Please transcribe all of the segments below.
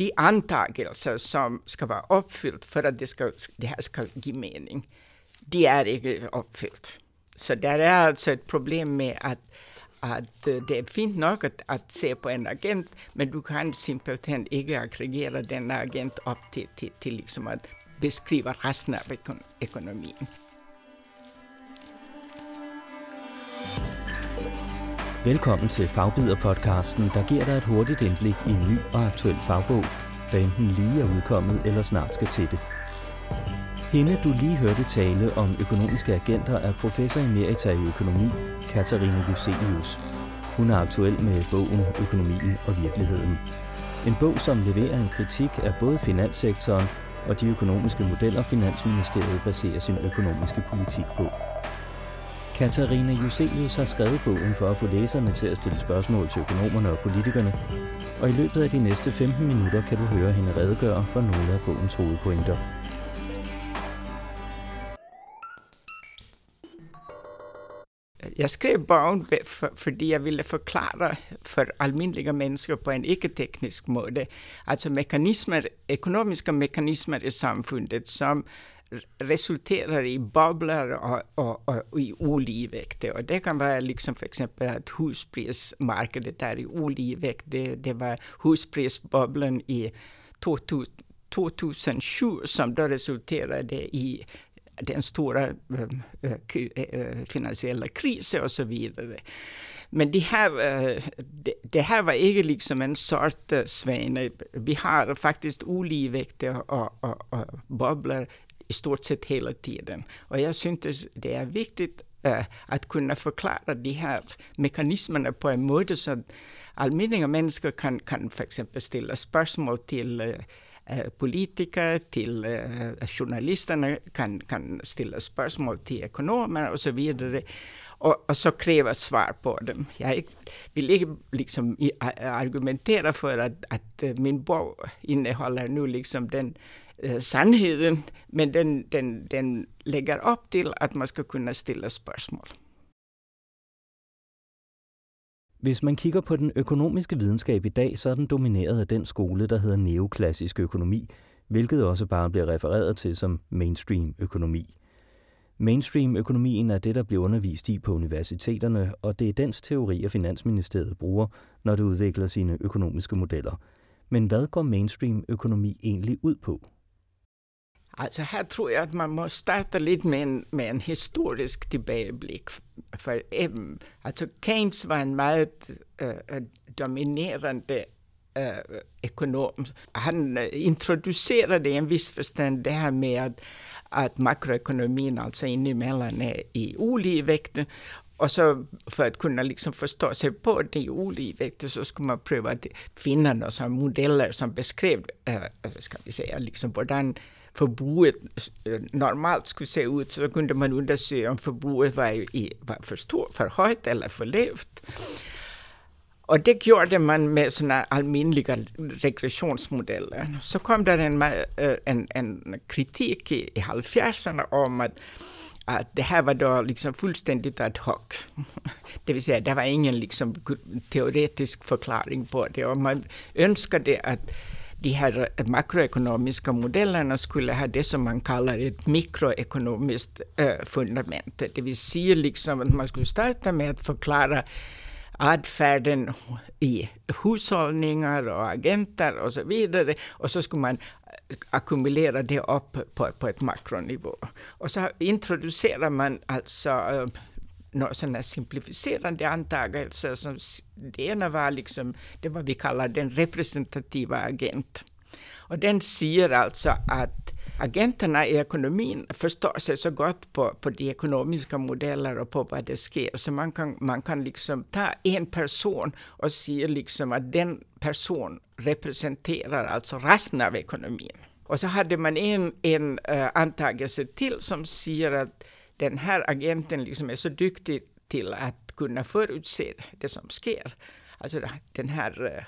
de antagelser som ska vara uppfyllt för att det, ska, det här ska ge mening, de är inte uppfyllt. Så där är alltså ett problem med att, att eh, det är fint nog att, att se på en agent, men du kan simpelt inte aggregera denna agent upp till, till, till liksom att beskriva resten av ekonomin. Velkommen til Fagbider-podcasten, der giver dig et hurtigt indblik i en ny og aktuel fagbog, der enten lige er udkommet eller snart skal til det. Hende, du lige hørte tale om økonomiske agenter, er professor emerita i økonomi, Katarina Juselius. Hun er aktuel med bogen Økonomien og virkeligheden. En bog, som leverer en kritik af både finanssektoren og de økonomiske modeller, Finansministeriet baserer sin økonomiske politik på. Katarina Juselius har skrevet bogen for at få læserne til at stille spørgsmål til økonomerne og politikerne, og i løbet af de næste 15 minutter kan du høre hende redegøre for nogle af bogens hovedpointer. Jag skrev boken för, fordi jag ville förklara för allmänliga människor på en icke-teknisk måde, alltså mekanismer, ekonomiska mekanismer i samfundet som resulterar i bubblor och, och, och, och i olikväkter. Och det kan vara liksom för exempel att husprismarknaden är i olikväkt. Det, det var husprisbubblan i 2007 som då resulterade i den stora äh, äh, finansiella krisen och så vidare. Men det här, eh, det, det här var ju liksom en sort svene. Vi har faktiskt olikväkter och, och, och bubblor i stort sett hela tiden. Och jag syntes det är viktigt äh, att kunna förklara de här mekanismerna på en måde så att allmänna människor kan, kan för exempel ställa spörsmål till äh, politiker, till äh, journalisterna, kan, kan ställa spörsmål till ekonomer och så vidare. Och, och, så kräva svar på dem. Jag vill inte liksom argumentera för att, att min bok innehåller nu liksom den Eh, sannheten, men den, den, den lägger upp till att man ska kunna ställa spörsmål. Hvis man kigger på den økonomiske videnskab i dag, så er den domineret af den skole, der hedder neoklassisk økonomi, hvilket også bare bliver refereret til som mainstream økonomi. Mainstream økonomien er det, der bliver undervist i på universiteterne, og det er dens som Finansministeriet bruger, når det udvikler sine økonomiske modeller. Men hvad går mainstream økonomi egentlig ud på? Alltså här tror jag att man måste starta lite med en, med en historisk tillbakablick. För eh, alltså Keynes var en väldigt äh, dominerande äh, ekonom. Han introducerade introducerade en viss förstånd det här med att, att makroekonomin alltså inemellan är i olikväkter och så för att kunna liksom förstå sig på det olivet så skulle man pröva att finna några modeller som beskrev, äh, ska vi säga, liksom hvordan förboet øh, normalt skulle se ut, så kunde man undersöka om förboet var, i, var för stort, för högt eller för lågt. Och det gjorde man med sådana allmänliga regressionsmodeller. Så kom det en, øh, en, en kritik i, i 70 om att, att det här var då liksom fullständigt ad hoc. Det vill säga, det var ingen liksom teoretisk förklaring på det. Och man önskade att de här makroekonomiska modellerna skulle ha det som man kallar ett mikroekonomiskt eh, fundament. Det vill säga liksom att man skulle starta med att förklara adfärden i hushållningar och agenter och så vidare. Och så skulle man ackumulera det upp på, på ett makronivå. Och så introducerar man alltså eh, några sådana simplifierande antagelser. Som det ena var liksom det vad vi kallar den representativa agent. Och den säger alltså att agenterna i ekonomin förstår sig så gott på, på de ekonomiska modeller och på vad det sker, så man kan, man kan liksom ta en person och säga liksom att den person representerar alltså resten av ekonomin. Och så hade man en, en uh, antagelse till som säger att den här agenten liksom är så duktig till att kunna förutse det som sker. Alltså den här eh,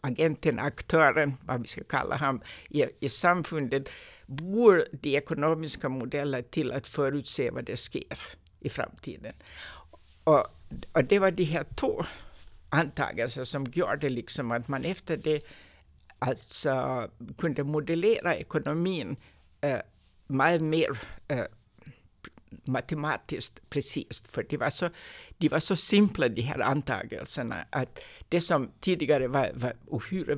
agenten, aktören, vad vi ska kalla honom, i, i samfundet, bor de ekonomiska modeller till att förutse vad det sker i framtiden. Och, och det var de här två antagelser som gjorde liksom att man efter det alltså kunde modellera ekonomin eh, mycket mer eh, matematiskt precis, för de var, så, de var så simpla de här antagelserna att det som tidigare var, var ohyre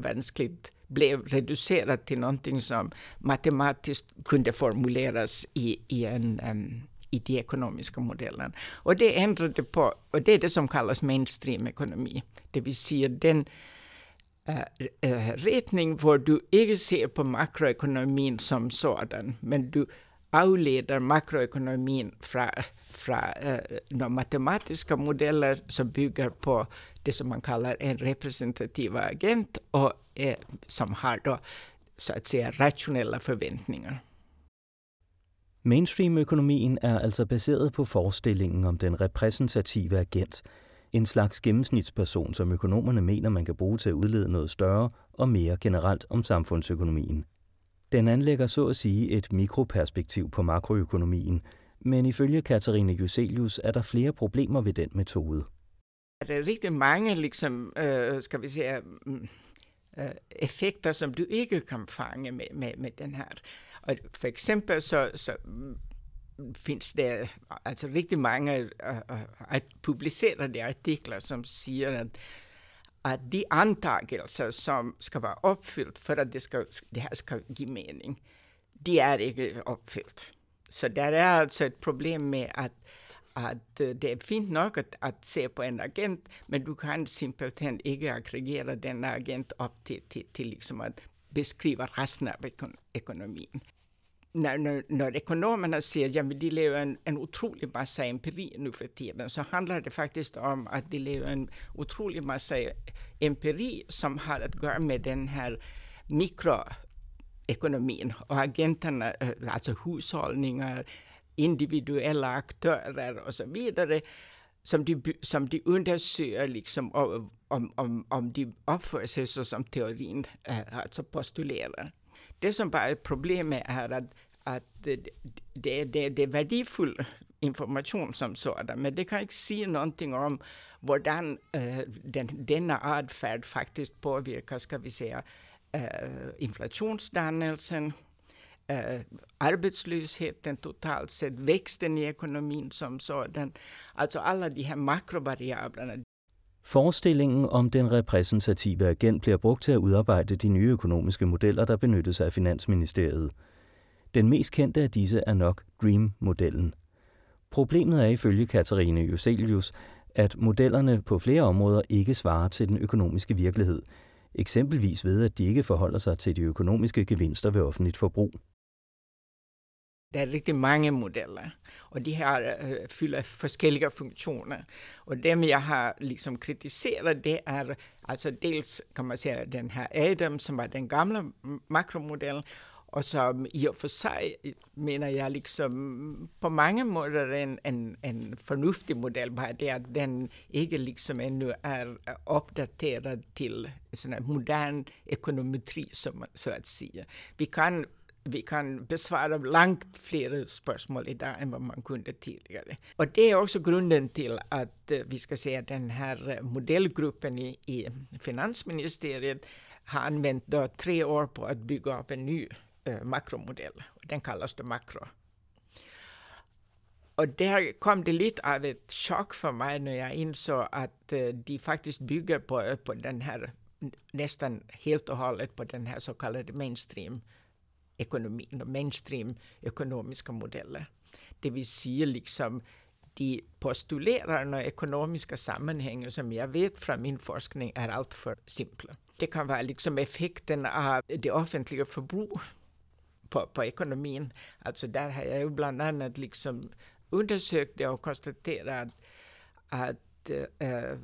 blev reducerat till någonting som matematiskt kunde formuleras i, i, en, um, i de ekonomiska modellen. Och det ändrade på, och det är det som kallas mainstream-ekonomi, det vill säga den eh, eh, uh, uh, retning var du inte ser på makroekonomin som sådan, men du avleder makroekonomin från, från eh, de matematiska modeller som bygger på det som man kallar en representativ agent och eh, som har då så att säga rationella förväntningar. Mainstream-økonomien er altså baseret på forestillingen om den repræsentative agent, en slags gennemsnitsperson, som økonomerne mener, man kan bruge til at udlede noget større og mere generelt om samfundsøkonomien. Den anlægger så at sige et mikroperspektiv på makroøkonomien, men ifølge Katarina Juselius er der flere problemer ved den metode. Det er rigtig mange, liksom, øh, skal vi sige, øh, mm, øh, effekter, som du ikke kan fange med, med, med den her. Og for eksempel så, så mm, finns det alltså riktigt många øh, øh, äh, publicerade artiklar som säger att, att de antagelser som ska vara uppfyllt för att det, ska, det här ska ge mening, de är inte uppfyllt. Så där är alltså ett problem med att att eh, det är fint nog att, se på en agent, men du kan simpelt inte aggregera denna agent upp till, till, till liksom att beskriva resten av ekonomin. När, när, när ekonomerna säger att de lever en, en otrolig massa empiri nu för tiden, så handlar det faktiskt om att de lever en otrolig massa empiri som har att göra med den här mikroekonomin och agenterna, eh, alltså hushållningar, individuella aktörer och så vidare, som de, som de undersöker liksom om, om, om de uppför sig så som teorin äh, øh, alltså postulerar. Det som bara är problemet är att, att det, det, det, är värdefull information som sådan, men det kan inte säga någonting om hur äh, øh, den, denna adfärd faktiskt påverkar, ska vi säga, äh, øh, inflationsdannelsen, eh, arbetslösheten totalt sett, växten i ekonomin som sådan. Alltså alla de här makrovariablerna. Forestillingen om den repræsentative agent bliver brugt til at udarbejde de nye økonomiske modeller, der benyttes af Finansministeriet. Den mest kendte af disse er nok DREAM-modellen. Problemet er ifølge Katarine Joselius, at modellerne på flere områder ikke svarer til den økonomiske virkelighed, eksempelvis ved at de ikke forholder sig til de økonomiske gevinster ved offentligt forbrug. Det är riktigt många modeller och de här eh, fyller olika funktioner. Och det jag har liksom kritiserat det är alltså dels kan man säga den här Adam som var den gamla makromodellen och som i och för sig menar jag liksom på många måter en, en, en förnuftig modell, bara det att den inte liksom ännu är uppdaterad till sån modern ekonometri, som, så att säga. Vi kan vi kan besvara långt fler spörsmål idag än vad man kunde tidigare. Och det är också grunden till att eh, vi ska säga den här eh, modellgruppen i, i finansministeriet har använt då tre år på att bygga upp en ny eh, makromodell. Den kallas då makro. Och där kom det lite av ett chock för mig när jag insåg att eh, de faktiskt bygger på, eh, på den här nästan helt och hållet på den här så kallade mainstream ekonomin och mainstream ekonomiska modeller. Det vill säga liksom de postulerar några ekonomiska sammanhang som jag vet från min forskning är alltför simpla. Det kan vara liksom effekten av det offentliga förbruket på, på ekonomin. Alltså där har jag ju bland annat liksom undersökt det och konstaterat att äh,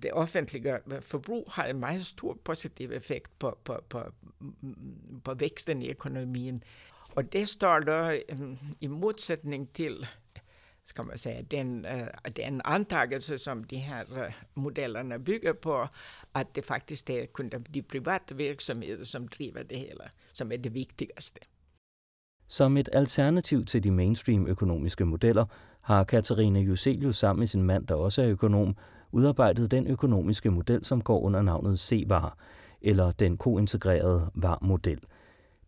det offentliga förbruk har en mycket stor positiv effekt på, på, på, på växten i ekonomin. Och det står då eh, i motsättning till ska man säga, den, eh, den antagelse som de här modellerna bygger på, att det faktiskt är de privata verksamheter som driver det hela, som är det viktigaste. Som ett alternativ till de mainstream økonomiske modeller, har Katarina Juselius sammen med sin mand, der også er økonom, udarbejdet den økonomiske model, som går under navnet CVAR, eller den kointegrerede VAR-model.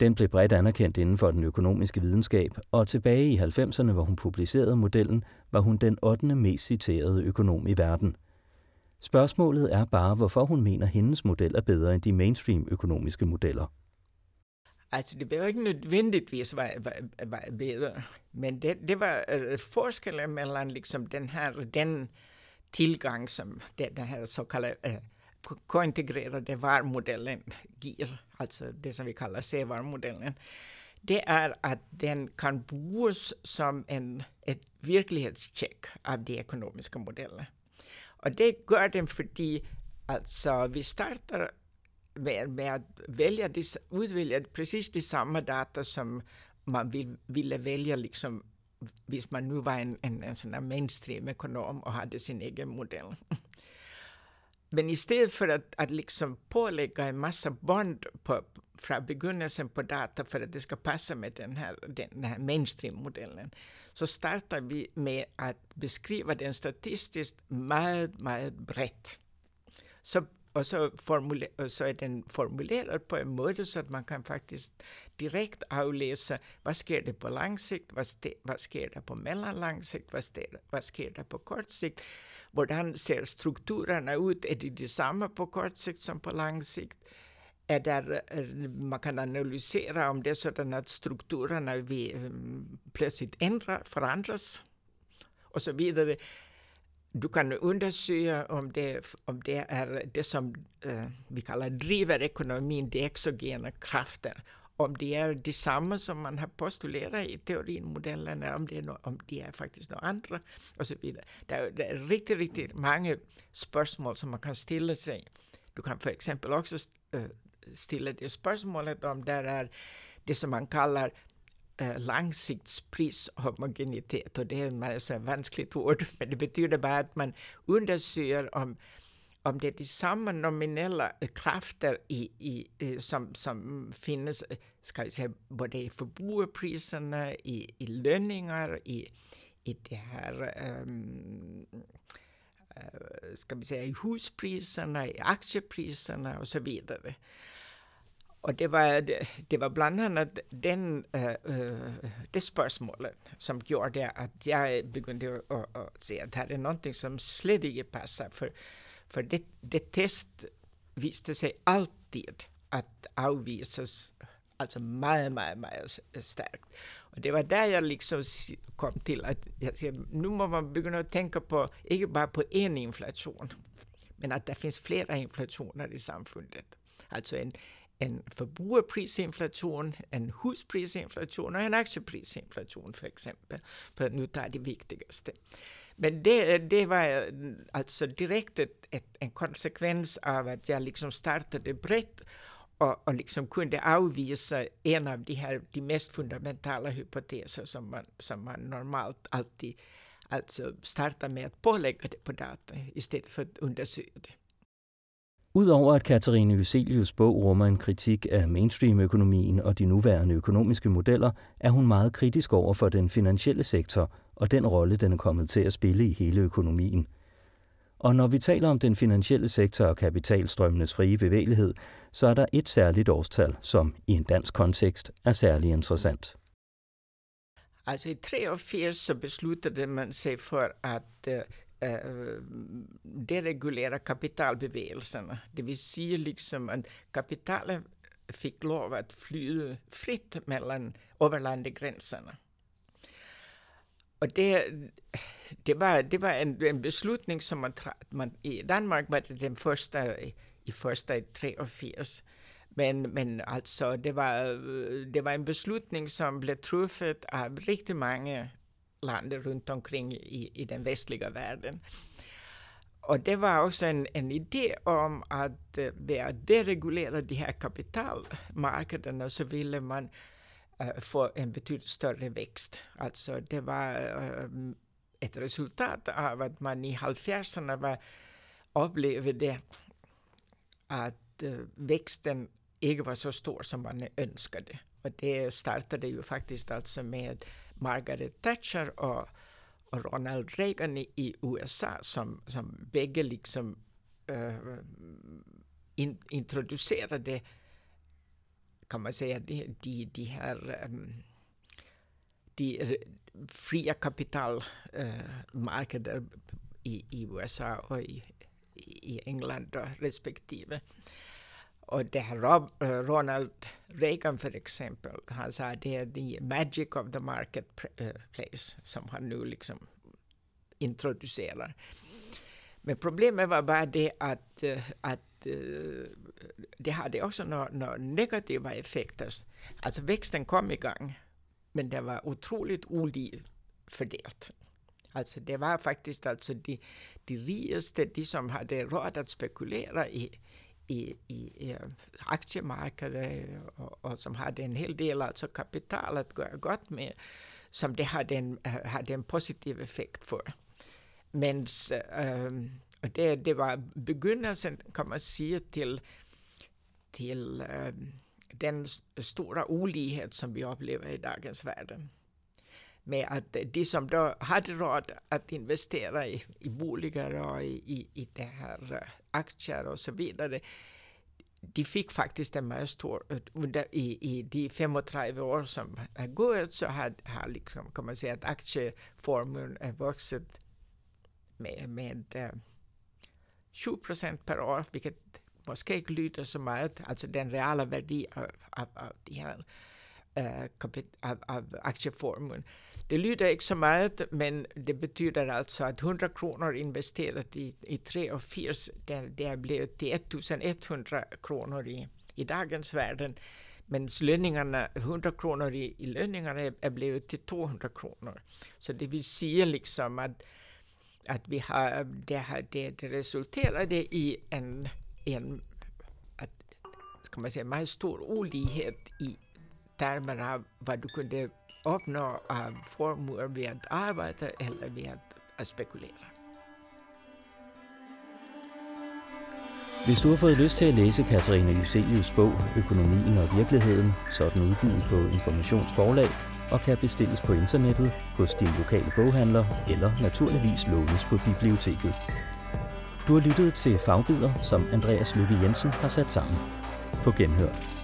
Den blev bredt anerkendt inden for den økonomiske videnskab, og tilbage i 90'erne, hvor hun publicerede modellen, var hun den 8. mest citerede økonom i verden. Spørgsmålet er bare, hvorfor hun mener, hendes model er bedre end de mainstream økonomiske modeller. Alltså det behöver inte nödvändigtvis vara, men det, det var eh, forskningen forskellen mellan liksom den här, den tillgång som den här så kallade uh, kointegrerade varmodellen ger, alltså det som vi kallar C-varmodellen, det är att den kan bos som en ett verklighetscheck av de ekonomiska modellerna. Och det gör den för alltså, vi startar med, med att välja, utvälja precis de samma data som man vill, ville välja liksom, hvis man nu var en, en, en sån mainstream-ekonom och hade sin egen modell. Men istället för att, att liksom pålägga en massa band på, från begynnelsen på data för att det ska passa med den här, den, den här mainstream-modellen, så startar vi med att beskriva den statistiskt mycket, mycket brett. Så, och så, så är den formulerad på en måde så att man kan faktiskt direkt avläsa vad sker det på lång sikt, vad, vad sker det på mellanlång sikt, vad, sker, vad sker det på kort sikt. Hur ser strukturerna ut? Är de detsamma på kort sikt som på lång sikt? Är där, man kan analysera om det är så att strukturerna vi plötsligt ändrar, förändras och så vidare. Du kan undersöka om det, om det är det som eh, vi kallar driver ekonomin, de exogena krafter om de är detsamma som man har postulerat i teorinmodellerna, om, det är no, om de är faktiskt några andra och så vidare. Det är, det är riktigt, riktigt många spörsmål som man kan ställa sig. Du kan för exempel också eh, ställa det spörsmålet om det är det som man kallar Eh, långsiktspris homogenitet Och det är ett vanskligt ord, men det betyder bara att man undersöker om om det är samma nominella krafter i, i, som, som finns eh, ska jag säga, både i forbrukarpriserna, i, i löningar, i, i det här um, ska vi säga, i huspriserna, i aktiepriserna och så vidare. Och det var, det var bland annat den, uh, det spörsmålet som gjorde att jag började att, att se att här är någonting som slet inte passar. För för det, det test visade sig alltid att avvisas alltså mycket, mycket, mycket starkt. Och det var där jag liksom kom till att jag, nu måste man börja tänka på, inte bara på en inflation, men att det finns flera inflationer i samfundet. Alltså en, en förbrukarprisinflation, en husprisinflation och en aktieprisinflation för exempel, för att nu ta det viktigaste. Men det, det var alltså direkt ett, ett, en konsekvens av att jag liksom startade brett och, och liksom kunde avvisa en av de här de mest fundamentala hypoteser som man, som man normalt alltid alltså startar med att pålägga det på data istället för att undersöka det. Udover at Katarine Hyselius bog rummer en kritik af mainstream-økonomien og de nuværende økonomiske modeller, er hun meget kritisk over for den finansielle sektor og den rolle, den er kommet til at spille i hele økonomien. Og når vi taler om den finansielle sektor og kapitalstrømmenes frie bevægelighed, så er der et særligt årstal, som i en dansk kontekst er særlig interessant. Altså i 83 så besluttede man sig for at øh, uh, deregulera kapitalbevegelserna. Det vill säga liksom att kapitalet fick lov att fly fritt mellan överlandegränserna. Och det, det var, det var en, en beslutning som man, man, i Danmark var det den första i första 83. Men, men alltså det var, det var en beslutning som blev truffet av riktigt många land runt omkring i, i den västliga världen. Och det var också en, en idé om att eh, ved att deregulera de här kapitalmarknaderna så ville man uh, få en betydligt större växt. Alltså det var uh, ett resultat av att man i halvfjerdsarna var, upplevde att uh, växten inte var så stor som man önskade. Och det startade ju faktiskt alltså med Margaret Thatcher och, och Ronald Reagan i, i USA som, som bägge liksom uh, in, introducerade kan man säga de, de, de här um, de fria kapitalmarknader eh, uh, i, i USA och i, i England då, respektive. Och det här eh, Ronald Reagan för exempel, han sa det är the magic of the marketplace eh, som han nu liksom introducerar. Men problemet var bara det att, eh, att det hade också några, några negativa effekter. Alltså växten kom igång, men det var otroligt ojämnt fördelat. Alltså det var faktiskt alltså de, de rikaste, de som hade råd att spekulera i, i, i, i eh, aktiemarknaden eh, och, och, som hade en hel del alltså kapital att gå gott med, som det hade en, eh, hade en positiv effekt för. Men um, det, det var begynnelsen kan man säga till, till um, den stora olikhet som vi upplever i dagens värld. Med att de som då hade råd att investera i, i bolag och i, i, i det här aktier och så vidare, de fick faktiskt en mycket stor, under, eh, i, i de 35 år som har gått så har, har liksom, kan man säga att aktieformen vuxit med, med eh, 7 procent per år, vilket måste inte lyda så mycket, alltså den reala värdet av, av, av de här. Eh, av, av aktieformen. Det lyder inte så mycket, men det betyder alltså att 100 kronor investerat i, i 3 och 4, det, det blev till 1100 kronor i, i dagens värden. Men löningarna, 100 kronor i, i löningarna är, är blivit till 200 kronor. Så det vill säga liksom att att vi har, det, här, det, det resulterade i en, en att, ska man säga, en stor olikhet i termer av vad du kunde uppnå av former vid att arbeta eller vid att spekulera. Hvis du har fået lyst til at læse Katarina Juselius bog Økonomien og virkeligheden, så er den udgivet på Informationsforlag og kan bestilles på internettet hos din lokale boghandler eller naturligvis lånes på biblioteket. Du har lyttet til Fagbider, som Andreas Lykke Jensen har sat sammen. På genhør.